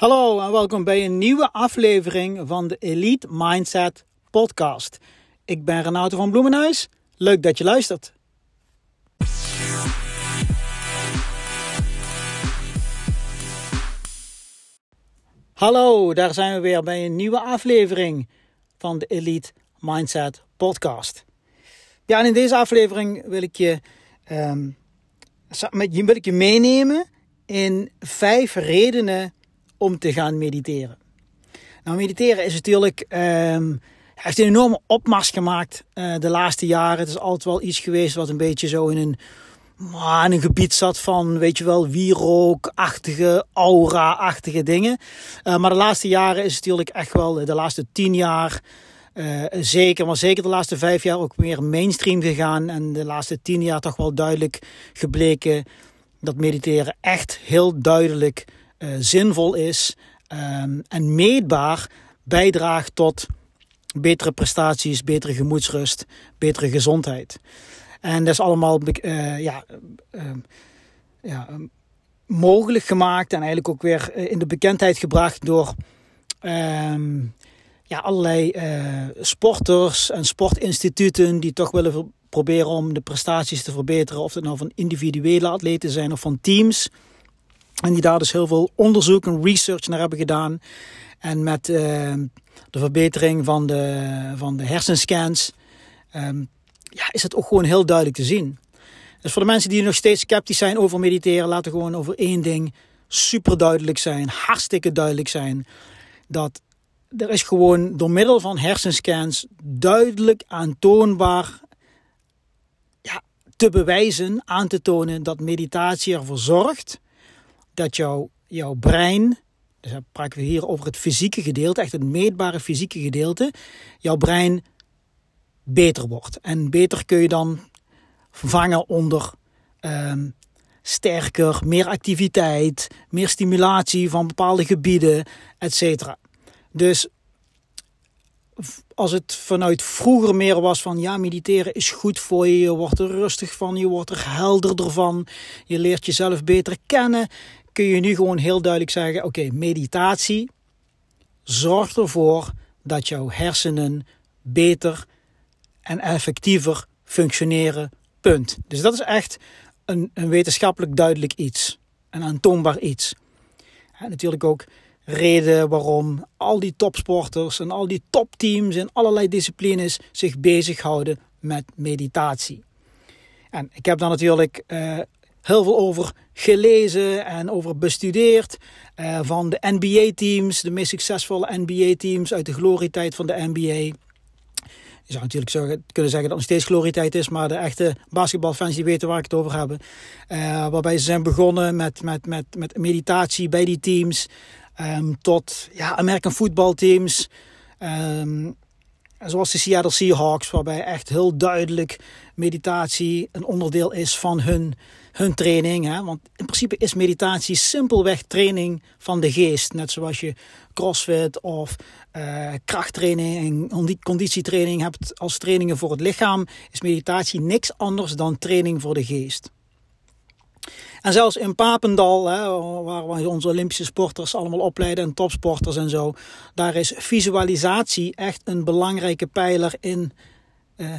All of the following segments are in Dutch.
Hallo en welkom bij een nieuwe aflevering van de Elite Mindset Podcast. Ik ben Renato van Bloemenhuis. Leuk dat je luistert. Hallo, daar zijn we weer bij een nieuwe aflevering van de Elite Mindset Podcast. Ja, en in deze aflevering wil ik je, um, wil ik je meenemen in vijf redenen om te gaan mediteren. Nou, mediteren is natuurlijk. Um, heeft een enorme opmars gemaakt uh, de laatste jaren. Het is altijd wel iets geweest wat een beetje zo in een, uh, in een gebied zat van, weet je wel, wierookachtige, aura-achtige dingen. Uh, maar de laatste jaren is het natuurlijk echt wel, de laatste tien jaar, uh, zeker, maar zeker de laatste vijf jaar ook meer mainstream gegaan. En de laatste tien jaar toch wel duidelijk gebleken dat mediteren echt heel duidelijk zinvol is um, en meetbaar bijdraagt tot betere prestaties, betere gemoedsrust, betere gezondheid. En dat is allemaal uh, ja, uh, ja, mogelijk gemaakt en eigenlijk ook weer in de bekendheid gebracht door um, ja, allerlei sporters en sportinstituten die toch willen proberen om de prestaties te verbeteren. Of het nou van individuele atleten zijn of van teams. En die daar dus heel veel onderzoek en research naar hebben gedaan. En met uh, de verbetering van de, van de hersenscans um, ja, is het ook gewoon heel duidelijk te zien. Dus voor de mensen die nog steeds sceptisch zijn over mediteren, laten we gewoon over één ding super duidelijk zijn, hartstikke duidelijk zijn. Dat er is gewoon door middel van hersenscans duidelijk aantoonbaar ja, te bewijzen, aan te tonen dat meditatie ervoor zorgt dat jouw, jouw brein, dus dan praten we hier over het fysieke gedeelte, echt het meetbare fysieke gedeelte, jouw brein beter wordt. En beter kun je dan vangen onder um, sterker, meer activiteit, meer stimulatie van bepaalde gebieden, etc. Dus als het vanuit vroeger meer was van ja, mediteren is goed voor je, je wordt er rustig van, je wordt er helderder van, je leert jezelf beter kennen, kun je nu gewoon heel duidelijk zeggen: oké, meditatie zorgt ervoor dat jouw hersenen beter en effectiever functioneren. Punt. Dus dat is echt een, een wetenschappelijk duidelijk iets. Een aantoonbaar iets. En natuurlijk ook reden waarom al die topsporters en al die topteams in allerlei disciplines zich bezighouden met meditatie. En ik heb dan natuurlijk uh, heel veel over gelezen en over bestudeerd. Uh, van de NBA-teams, de meest succesvolle NBA-teams uit de glorietijd van de NBA. Je zou natuurlijk zeggen, kunnen zeggen dat het nog steeds glorietijd is, maar de echte basketbalfans die weten waar ik het over heb. Uh, waarbij ze zijn begonnen met, met, met, met meditatie bij die teams. Um, tot ja, American voetbalteams. Um, zoals de Seattle Seahawks, waarbij echt heel duidelijk meditatie een onderdeel is van hun hun training. Hè? Want in principe is meditatie simpelweg training van de geest. Net zoals je crossfit of uh, krachttraining en conditietraining hebt als trainingen voor het lichaam, is meditatie niks anders dan training voor de geest. En zelfs in Papendal, hè, waar we onze Olympische sporters allemaal opleiden en topsporters en zo, daar is visualisatie echt een belangrijke pijler in uh,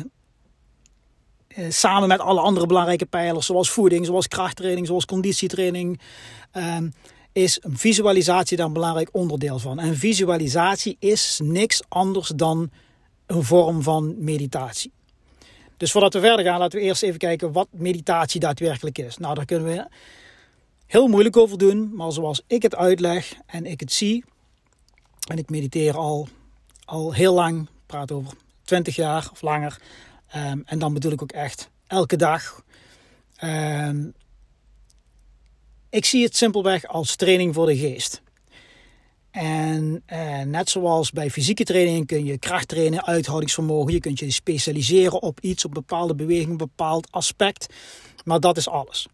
eh, samen met alle andere belangrijke pijlers, zoals voeding, zoals krachttraining, zoals conditietraining, ehm, is visualisatie daar een belangrijk onderdeel van. En visualisatie is niks anders dan een vorm van meditatie. Dus voordat we verder gaan, laten we eerst even kijken wat meditatie daadwerkelijk is. Nou, daar kunnen we heel moeilijk over doen, maar zoals ik het uitleg en ik het zie, en ik mediteer al, al heel lang, praat over 20 jaar of langer, Um, en dan bedoel ik ook echt elke dag. Um, ik zie het simpelweg als training voor de geest. En uh, net zoals bij fysieke training kun je kracht trainen, uithoudingsvermogen. Je kunt je specialiseren op iets, op bepaalde beweging, een bepaald aspect. Maar dat is alles.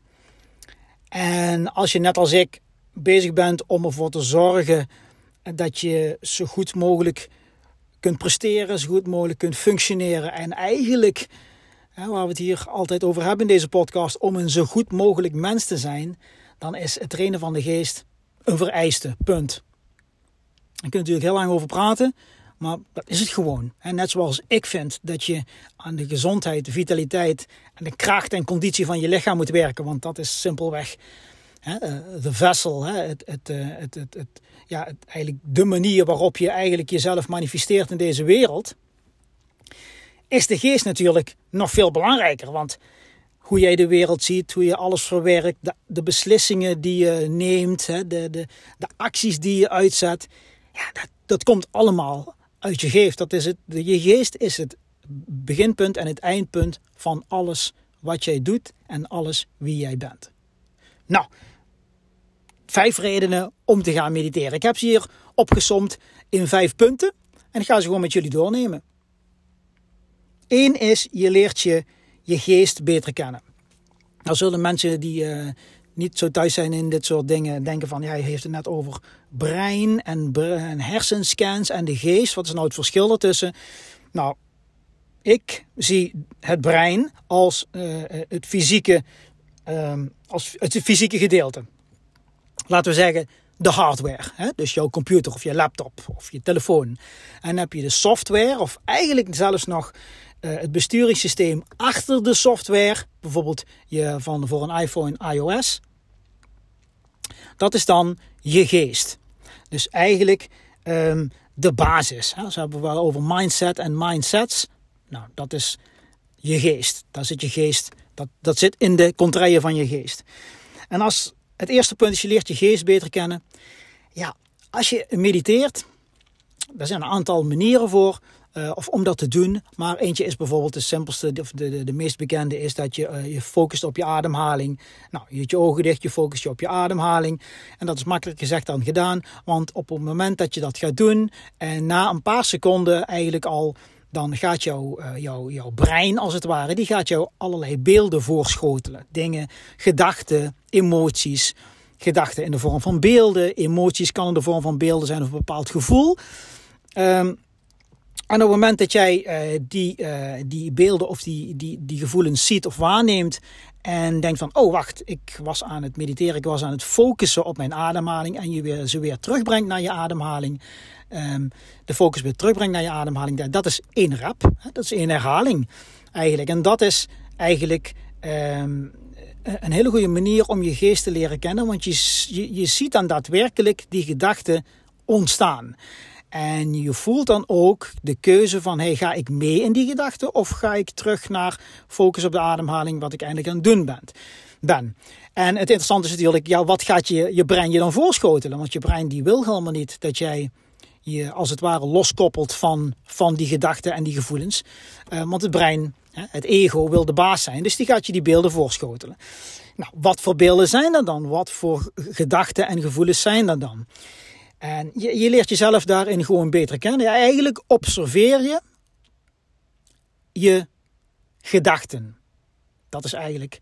En als je net als ik bezig bent om ervoor te zorgen dat je zo goed mogelijk kunt presteren, zo goed mogelijk kunt functioneren. En eigenlijk, hè, waar we het hier altijd over hebben in deze podcast, om een zo goed mogelijk mens te zijn, dan is het trainen van de geest een vereiste. Punt. Daar kun je natuurlijk heel lang over praten. Maar dat is het gewoon. En net zoals ik vind dat je aan de gezondheid, de vitaliteit en de kracht en conditie van je lichaam moet werken. Want dat is simpelweg eh, de vessel, het, eh, het, het, het, ja, eigenlijk de manier waarop je eigenlijk jezelf manifesteert in deze wereld. Is de geest natuurlijk nog veel belangrijker. Want hoe jij de wereld ziet, hoe je alles verwerkt, de, de beslissingen die je neemt, de, de, de acties die je uitzet. Ja, dat, dat komt allemaal uit je geest. Dat is het, je geest is het beginpunt en het eindpunt van alles wat jij doet en alles wie jij bent. Nou, vijf redenen om te gaan mediteren. Ik heb ze hier opgesomd in vijf punten en ik ga ze gewoon met jullie doornemen. Eén is, je leert je, je geest beter kennen. Nou zullen mensen die uh, niet zo thuis zijn in dit soort dingen denken van... ja, hij heeft het net over brein en, en hersenscans en de geest. Wat is nou het verschil ertussen? Nou, ik zie het brein als uh, het, fysieke, uh, als het fysieke gedeelte. Laten we zeggen de hardware. Hè? Dus jouw computer of je laptop of je telefoon. En dan heb je de software of eigenlijk zelfs nog uh, het besturingssysteem achter de software. Bijvoorbeeld je van, voor een iPhone iOS. Dat is dan je geest. Dus eigenlijk um, de basis. Hè? Ze hebben we over mindset en mindsets. Nou, dat is je geest. Daar zit je geest. Dat, dat zit in de contraien van je geest. En als het eerste punt is, je leert je geest beter kennen. Ja, als je mediteert, er zijn een aantal manieren voor. Uh, of om dat te doen. Maar eentje is bijvoorbeeld de simpelste, de, de, de meest bekende, is dat je uh, je focust op je ademhaling. Nou, je hebt je ogen dicht, je focust je op je ademhaling. En dat is makkelijk gezegd dan gedaan. Want op het moment dat je dat gaat doen, en na een paar seconden eigenlijk al dan gaat jouw, uh, jouw, jouw brein als het ware, die gaat jou allerlei beelden voorschotelen. Dingen, gedachten, emoties. Gedachten in de vorm van beelden, emoties kan in de vorm van beelden zijn of een bepaald gevoel. Um, en op het moment dat jij uh, die, uh, die beelden of die, die, die gevoelens ziet of waarneemt en denkt van, oh wacht, ik was aan het mediteren, ik was aan het focussen op mijn ademhaling en je weer, ze weer terugbrengt naar je ademhaling, um, de focus weer terugbrengt naar je ademhaling, dat is één rap, dat is één herhaling eigenlijk. En dat is eigenlijk um, een hele goede manier om je geest te leren kennen, want je, je, je ziet dan daadwerkelijk die gedachten ontstaan. En je voelt dan ook de keuze van, hey, ga ik mee in die gedachte of ga ik terug naar focus op de ademhaling, wat ik eigenlijk aan het doen ben. En het interessante is natuurlijk, ja, wat gaat je, je brein je dan voorschotelen? Want je brein die wil helemaal niet dat jij je als het ware loskoppelt van, van die gedachten en die gevoelens. Uh, want het brein, het ego, wil de baas zijn, dus die gaat je die beelden voorschotelen. Nou, wat voor beelden zijn er dan? Wat voor gedachten en gevoelens zijn er dan? En je, leert jezelf daarin gewoon beter kennen. Eigenlijk observeer je je gedachten. Dat is eigenlijk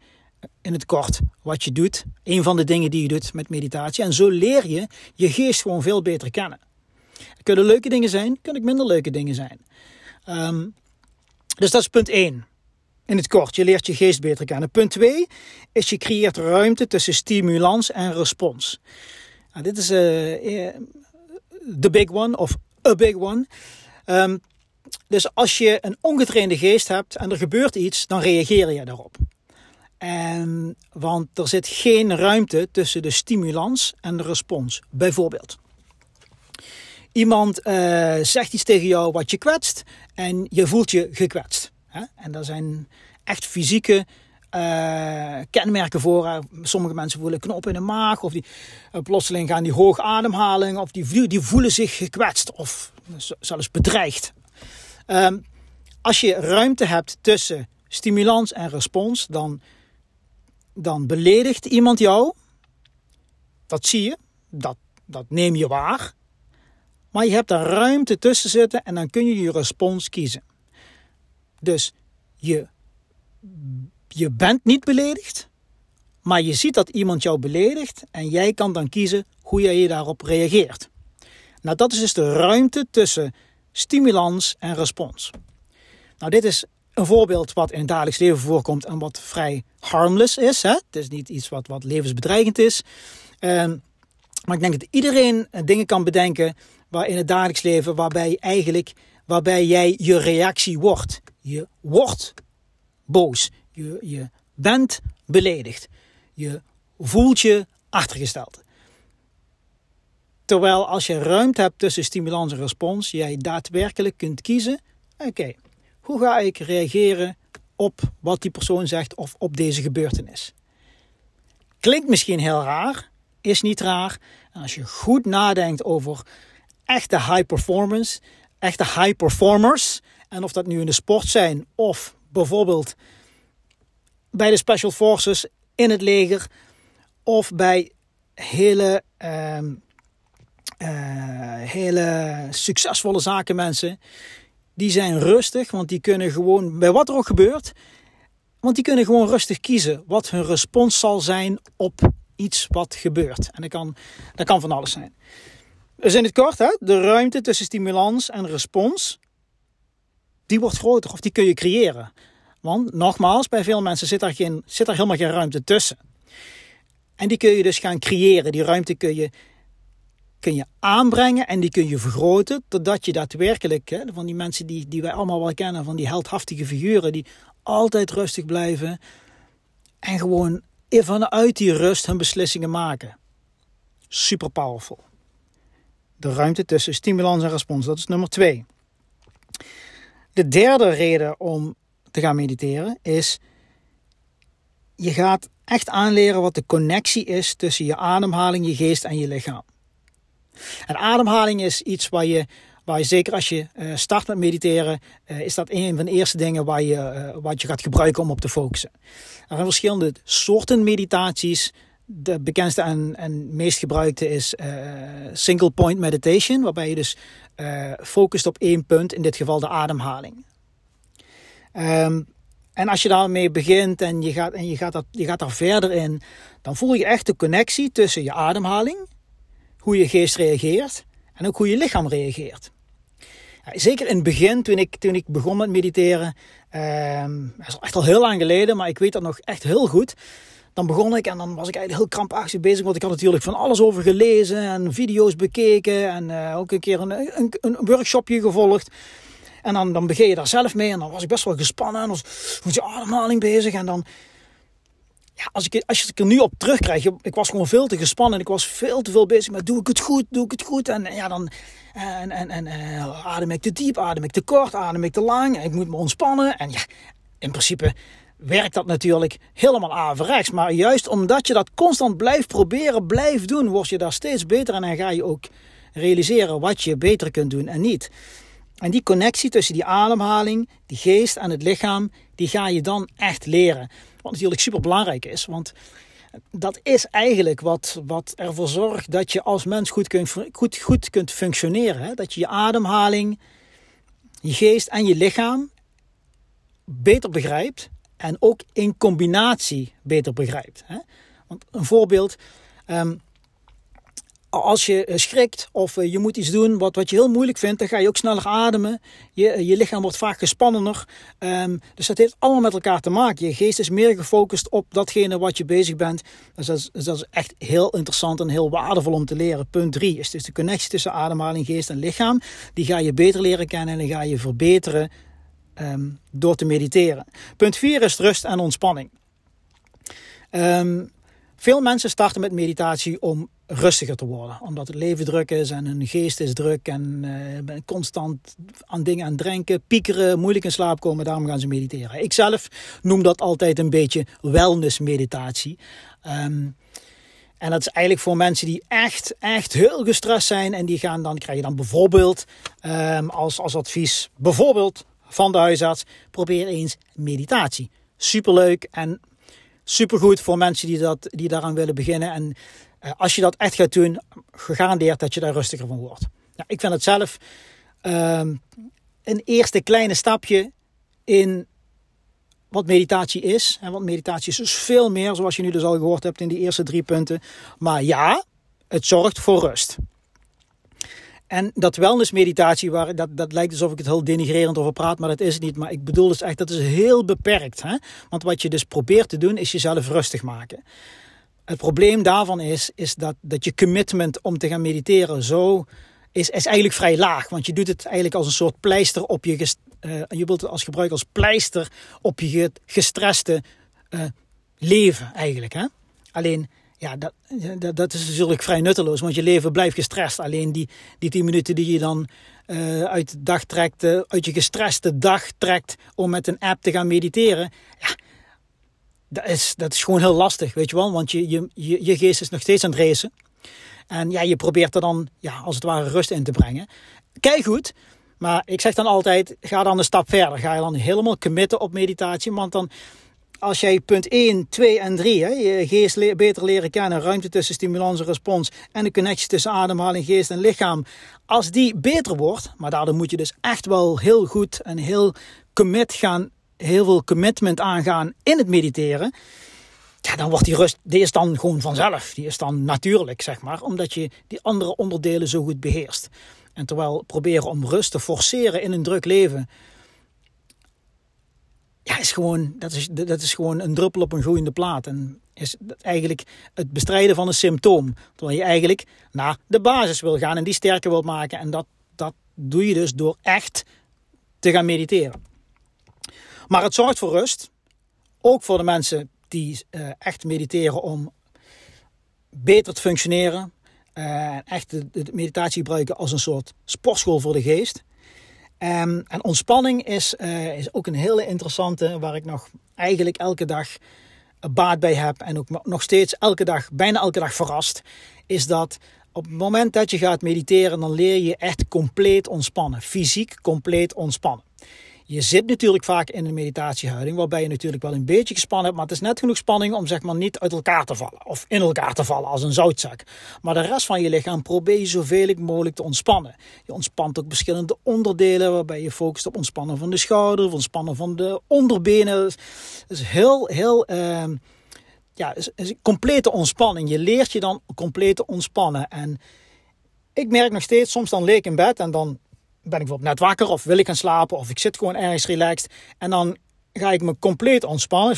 in het kort wat je doet. Een van de dingen die je doet met meditatie. En zo leer je je geest gewoon veel beter kennen. Het kunnen leuke dingen zijn, kunnen minder leuke dingen zijn. Um, dus dat is punt 1. In het kort, je leert je geest beter kennen. Punt 2 is je creëert ruimte tussen stimulans en respons. Nou, dit is uh, the big one of a big one. Um, dus als je een ongetrainde geest hebt en er gebeurt iets, dan reageer je daarop. En, want er zit geen ruimte tussen de stimulans en de respons. Bijvoorbeeld, iemand uh, zegt iets tegen jou wat je kwetst en je voelt je gekwetst. Hè? En er zijn echt fysieke uh, kenmerken voor. sommige mensen voelen knop in de maag, of die uh, plotseling gaan die hoog ademhaling, of die, die voelen zich gekwetst of zelfs bedreigd. Um, als je ruimte hebt tussen stimulans en respons, dan, dan beledigt iemand jou. Dat zie je, dat, dat neem je waar. Maar je hebt er ruimte tussen zitten en dan kun je je respons kiezen. Dus je je bent niet beledigd, maar je ziet dat iemand jou beledigt en jij kan dan kiezen hoe jij je daarop reageert. Nou, dat is dus de ruimte tussen stimulans en respons. Nou, dit is een voorbeeld wat in het dagelijks leven voorkomt en wat vrij harmless is. Hè? Het is niet iets wat, wat levensbedreigend is. Um, Maar ik denk dat iedereen dingen kan bedenken waar in het dagelijks leven waarbij eigenlijk waarbij jij je reactie wordt. Je wordt boos. Je, je bent beledigd. Je voelt je achtergesteld. Terwijl als je ruimte hebt tussen stimulans en respons, jij daadwerkelijk kunt kiezen: oké, hoe ga ik reageren op wat die persoon zegt of op deze gebeurtenis? Klinkt misschien heel raar, is niet raar. En als je goed nadenkt over echte high performance, echte high performers, en of dat nu in de sport zijn of bijvoorbeeld bij de Special Forces in het leger of bij hele, uh, hele succesvolle zakenmensen. Die zijn rustig, want die kunnen gewoon, bij wat er ook gebeurt, want die kunnen gewoon rustig kiezen wat hun respons zal zijn op iets wat gebeurt. En dat kan, dat kan van alles zijn. Dus in het kort, hè, de ruimte tussen stimulans en respons, die wordt groter of die kun je creëren. Want nogmaals, bij veel mensen zit er, geen, zit er helemaal geen ruimte tussen. En die kun je dus gaan creëren. Die ruimte kun je, kun je aanbrengen en die kun je vergroten. Totdat je daadwerkelijk, hè, van die mensen die, die wij allemaal wel kennen, van die heldhaftige figuren, die altijd rustig blijven. En gewoon vanuit die rust hun beslissingen maken. Super powerful. De ruimte tussen stimulans en respons, dat is nummer twee. De derde reden om te gaan mediteren is, je gaat echt aanleren wat de connectie is tussen je ademhaling, je geest en je lichaam. En ademhaling is iets waar je, waar je zeker als je uh, start met mediteren, uh, is dat een van de eerste dingen waar je, uh, wat je gaat gebruiken om op te focussen. Er zijn verschillende soorten meditaties. De bekendste en, en meest gebruikte is single point meditation, waarbij je dus focust op één punt, in dit geval de ademhaling. Um, en als je daarmee begint en je gaat, en je gaat, dat, je gaat daar verder in, dan voel je echt de connectie tussen je ademhaling, hoe je geest reageert en ook hoe je lichaam reageert. Zeker in het begin, toen ik, toen ik begon met mediteren, um, dat is echt al heel lang geleden, maar ik weet dat nog echt heel goed. Dan begon ik en dan was ik eigenlijk heel krampachtig bezig, want ik had natuurlijk van alles over gelezen en video's bekeken en uh, ook een keer een, een, een workshopje gevolgd. En dan, dan begin je daar zelf mee. En dan was ik best wel gespannen. En was met je ademhaling bezig. En dan, ja, als ik, als ik er nu op terugkrijg, ik was gewoon veel te gespannen. Ik was veel te veel bezig met doe ik het goed, doe ik het goed. En ja, dan en, en, en, uh, adem ik te diep, adem ik te kort, adem ik te lang. Ik moet me ontspannen. En ja, in principe werkt dat natuurlijk helemaal averechts. Maar juist omdat je dat constant blijft proberen, blijft doen, word je daar steeds beter. En dan ga je ook realiseren wat je beter kunt doen en niet. En die connectie tussen die ademhaling, die geest en het lichaam, die ga je dan echt leren. Wat natuurlijk super belangrijk is, want dat is eigenlijk wat, wat ervoor zorgt dat je als mens goed kunt, goed, goed kunt functioneren. Hè? Dat je je ademhaling, je geest en je lichaam beter begrijpt en ook in combinatie beter begrijpt. Hè? Want een voorbeeld, um, als je eh, schrikt of eh, je moet iets doen wat, wat je heel moeilijk vindt, dan ga je ook sneller ademen. Je, eh, je lichaam wordt vaak gespannener. Um, dus dat heeft allemaal met elkaar te maken. Je geest is meer gefocust op datgene wat je bezig bent. Dus dat is, dus dat is echt heel interessant en heel waardevol om te leren. Punt 3 is dus de connectie tussen ademhaling, geest en lichaam. Die ga je beter leren kennen en die ga je verbeteren um, door te mediteren. Punt 4 is rust en ontspanning. Um, veel mensen starten met meditatie om rustiger te worden. Omdat het leven druk is en hun geest is druk en uh, constant aan dingen aan het denken, piekeren, moeilijk in slaap komen. Daarom gaan ze mediteren. Ik zelf noem dat altijd een beetje wellness meditatie. Um, en dat is eigenlijk voor mensen die echt, echt heel gestrest zijn. En die gaan dan, krijg je dan bijvoorbeeld um, als, als advies, bijvoorbeeld van de huisarts, probeer eens meditatie. Superleuk en supergoed voor mensen die, dat, die daaraan willen beginnen. En uh, als je dat echt gaat doen, gegarandeerd dat je daar rustiger van wordt. Ik vind het zelf um, een eerste kleine stapje in wat meditatie is. En want meditatie is dus veel meer, zoals je nu dus al gehoord hebt in die eerste drie punten. Maar ja, het zorgt voor rust. En dat wellnessmeditatie, waar, dat, dat lijkt alsof ik het heel denigrerend over praat, maar dat is het niet. Maar ik bedoel dus echt, dat is heel beperkt. Hè? Want wat je dus probeert te doen, is jezelf rustig maken. Het probleem daarvan is, is dat, dat je commitment om te gaan mediteren zo is, is eigenlijk vrij laag. Want je doet het eigenlijk als een soort pleister op je, uh, je wilt het als gebruik als pleister op je gestreste uh, leven eigenlijk. Hè? Alleen, ja, dat, dat, is natuurlijk vrij nutteloos, want je leven blijft gestrest. Alleen die, die tien minuten die je dan uh, uit de dag trekt, uit je gestreste dag trekt om met een app te gaan mediteren. Ja, dat is, dat is gewoon heel lastig, weet je wel. Want je, je, je, je geest is nog steeds aan het racen. En ja, je probeert er dan, ja, als het ware, rust in te brengen. Kijk goed, maar ik zeg dan altijd, ga dan een stap verder. Ga je dan helemaal committen op meditatie. Want dan, als jij punt 1, 2 en 3, hè, je geest beter leren kennen, ruimte tussen stimulans en respons en de connectie tussen ademhaling, geest en lichaam. Als die beter wordt, maar daardoor moet je dus echt wel heel goed en heel commit gaan heel veel commitment aangaan in het mediteren, ja, dan wordt die rust, die is dan gewoon vanzelf. Die is dan natuurlijk, zeg maar, omdat je die andere onderdelen zo goed beheerst. En terwijl proberen om rust te forceren in een druk leven, ja, is gewoon, dat, is, dat is gewoon een druppel op een groeiende plaat. En is eigenlijk het bestrijden van een symptoom. Terwijl je eigenlijk naar de basis wil gaan en die sterker wilt maken. En dat, dat doe je dus door echt te gaan mediteren. Maar het zorgt voor rust. Ook voor de mensen die uh, echt mediteren om beter te functioneren. Uh, echt de, meditatie gebruiken als een soort sportschool voor de geest. Um, en ontspanning is, uh, is ook een hele interessante, waar ik nog eigenlijk elke dag baat bij heb. En ook nog steeds elke dag, bijna elke dag verrast. Is dat op het moment dat je gaat mediteren, dan leer je echt compleet ontspannen. Fysiek compleet ontspannen. Je zit natuurlijk vaak in een meditatiehouding, waarbij je natuurlijk wel een beetje gespannen hebt, maar het is net genoeg spanning om zeg maar niet uit elkaar te vallen of in elkaar te vallen als een zoutzak. Maar de rest van je lichaam probeer je zoveel mogelijk te ontspannen. Je ontspant ook verschillende onderdelen, waarbij je focust op ontspannen van de schouder, ontspannen van de onderbenen. Het is heel, heel. Uh, ja, complete ontspanning. Je leert je dan complete ontspannen. En ik merk nog steeds, soms dan leek in bed en dan ben ik bijvoorbeeld net wakker of wil ik gaan slapen of ik zit gewoon ergens relaxed. En dan ga ik me compleet ontspannen.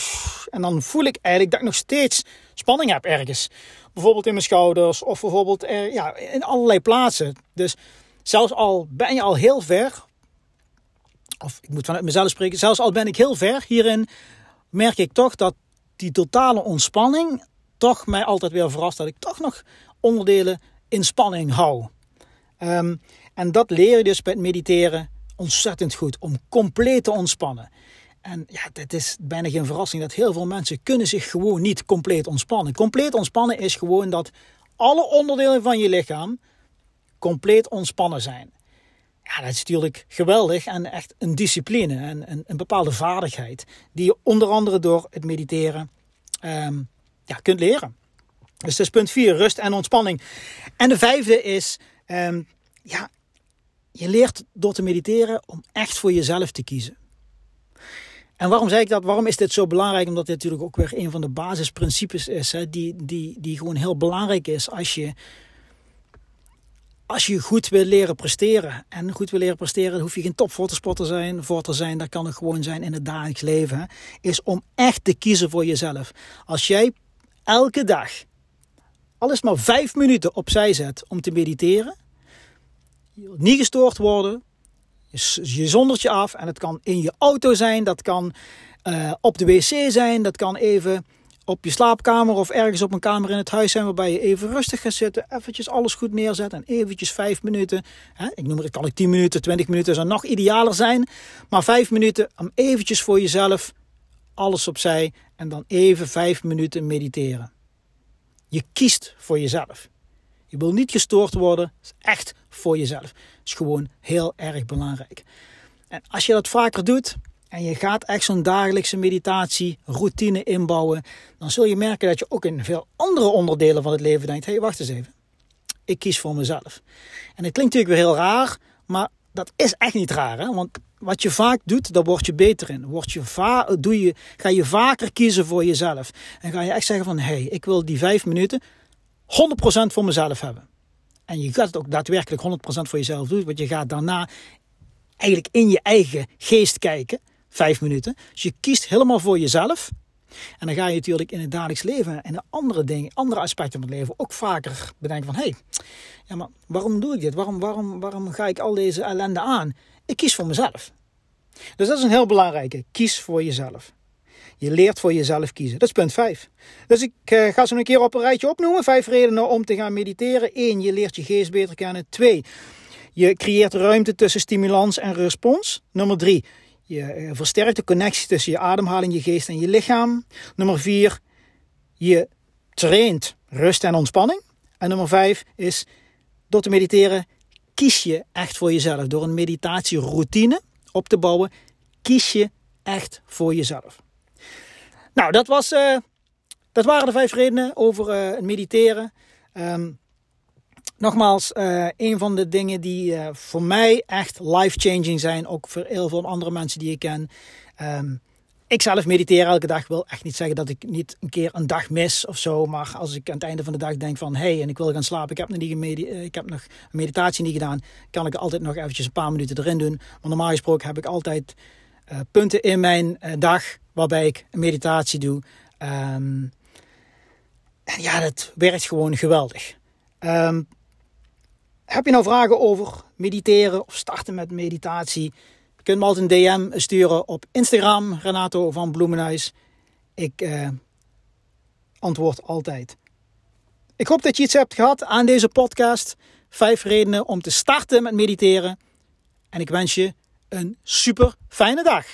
En dan voel ik eigenlijk dat ik nog steeds spanning heb ergens. Bijvoorbeeld in mijn schouders of bijvoorbeeld eh, ja, in allerlei plaatsen. Dus zelfs al ben je al heel ver, of ik moet vanuit mezelf spreken, zelfs al ben ik heel ver hierin, merk ik toch dat die totale ontspanning toch mij altijd weer verrast. Dat ik toch nog onderdelen in spanning hou. Um, en dat leer je dus het mediteren ontzettend goed. Om compleet te ontspannen. En ja, het is bijna geen verrassing dat heel veel mensen kunnen zich gewoon niet compleet ontspannen. Compleet ontspannen is gewoon dat alle onderdelen van je lichaam compleet ontspannen zijn. Ja, dat is natuurlijk geweldig en echt een discipline en een, een bepaalde vaardigheid. Die je onder andere door het mediteren um, ja, kunt leren. Dus dat is punt 4, rust en ontspanning. En de vijfde is, um, ja, je leert door te mediteren om echt voor jezelf te kiezen. En waarom zeg ik dat? Waarom is dit zo belangrijk? Omdat dit natuurlijk ook weer een van de basisprincipes is, hè, die, die, die gewoon heel belangrijk is als je, als je goed wil leren presteren. En goed wil leren presteren, hoef je geen topfotospot te zijn, voor te zijn. Dat kan het gewoon zijn in het dagelijks leven. Is om echt te kiezen voor jezelf. Als jij elke dag, al is maar vijf minuten opzij zet om te mediteren niet gestoord worden. Je zondert je af en het kan in je auto zijn, dat kan uh, op de wc zijn, dat kan even op je slaapkamer of ergens op een kamer in het huis zijn waarbij je even rustig gaat zitten, eventjes alles goed neerzet en eventjes vijf minuten, hè, ik noem het, kan ik tien minuten, twintig minuten zou nog idealer zijn, maar vijf minuten om eventjes voor jezelf alles opzij en dan even vijf minuten mediteren. Je kiest voor jezelf. Je wil niet gestoord worden. Dat is echt voor jezelf. Dat is gewoon heel erg belangrijk. En als je dat vaker doet en je gaat echt zo'n dagelijkse meditatie routine inbouwen, dan zul je merken dat je ook in veel andere onderdelen van het leven denkt: hé, hey, wacht eens even. Ik kies voor mezelf. En het klinkt natuurlijk weer heel raar, maar dat is echt niet raar. Want wat je vaak doet, daar word je beter in. Word je va doe je, ga je vaker kiezen voor jezelf. En ga je echt zeggen van, hé, hey, ik wil die vijf minuten 100% voor mezelf hebben. En je gaat het ook daadwerkelijk 100% voor jezelf doen. Want je gaat daarna eigenlijk in je eigen geest kijken. Vijf minuten. Dus je kiest helemaal voor jezelf. En dan ga je natuurlijk in het dagelijks leven en de andere dingen, andere aspecten van het leven ook vaker bedenken van hé, hey, ja, maar waarom doe ik dit? Waarom, waarom, waarom ga ik al deze ellende aan? Ik kies voor mezelf. Dus dat is een heel belangrijke. Kies voor jezelf. Je leert voor jezelf kiezen. Dat is punt 5. Dus ik uh, ga ze een keer op een rijtje opnoemen. Vijf redenen om te gaan mediteren. 1. Je leert je geest beter kennen. 2. Je creëert ruimte tussen stimulans en respons. Nummer 3. Je uh, versterkt de connectie tussen je ademhaling, je geest en je lichaam. Nummer 4. Je traint rust en ontspanning. En nummer 5 is door te mediteren kies je echt voor jezelf. Door een meditatieroutine op te bouwen, kies je echt voor jezelf. Nou, dat, was, uh, dat waren de vijf redenen over uh, het mediteren. Um, nogmaals, uh, een van de dingen die voor mij echt life-changing zijn, ook voor heel veel andere mensen die ik ken. Um, ik zelf mediteer elke dag. wil echt niet zeggen dat ik niet een keer een dag mis of zo. Maar als ik aan het einde van de dag denk van... hé, hey, en ik wil gaan slapen. Ik heb, nog niet ik heb nog een meditatie niet gedaan. Kan ik altijd nog eventjes een paar minuten erin doen. Maar normaal gesproken heb ik altijd uh, punten in mijn uh, dag... waarbij ik een meditatie doe. Um, en ja, dat werkt gewoon geweldig. Um, heb je nou vragen over mediteren of starten met meditatie kunt me altijd een DM sturen op Instagram, Renato van Bloemenhuis. Ik uh, antwoord altijd. Ik hoop dat je iets hebt gehad aan deze podcast. Vijf redenen om te starten met mediteren. En ik wens je een super fijne dag.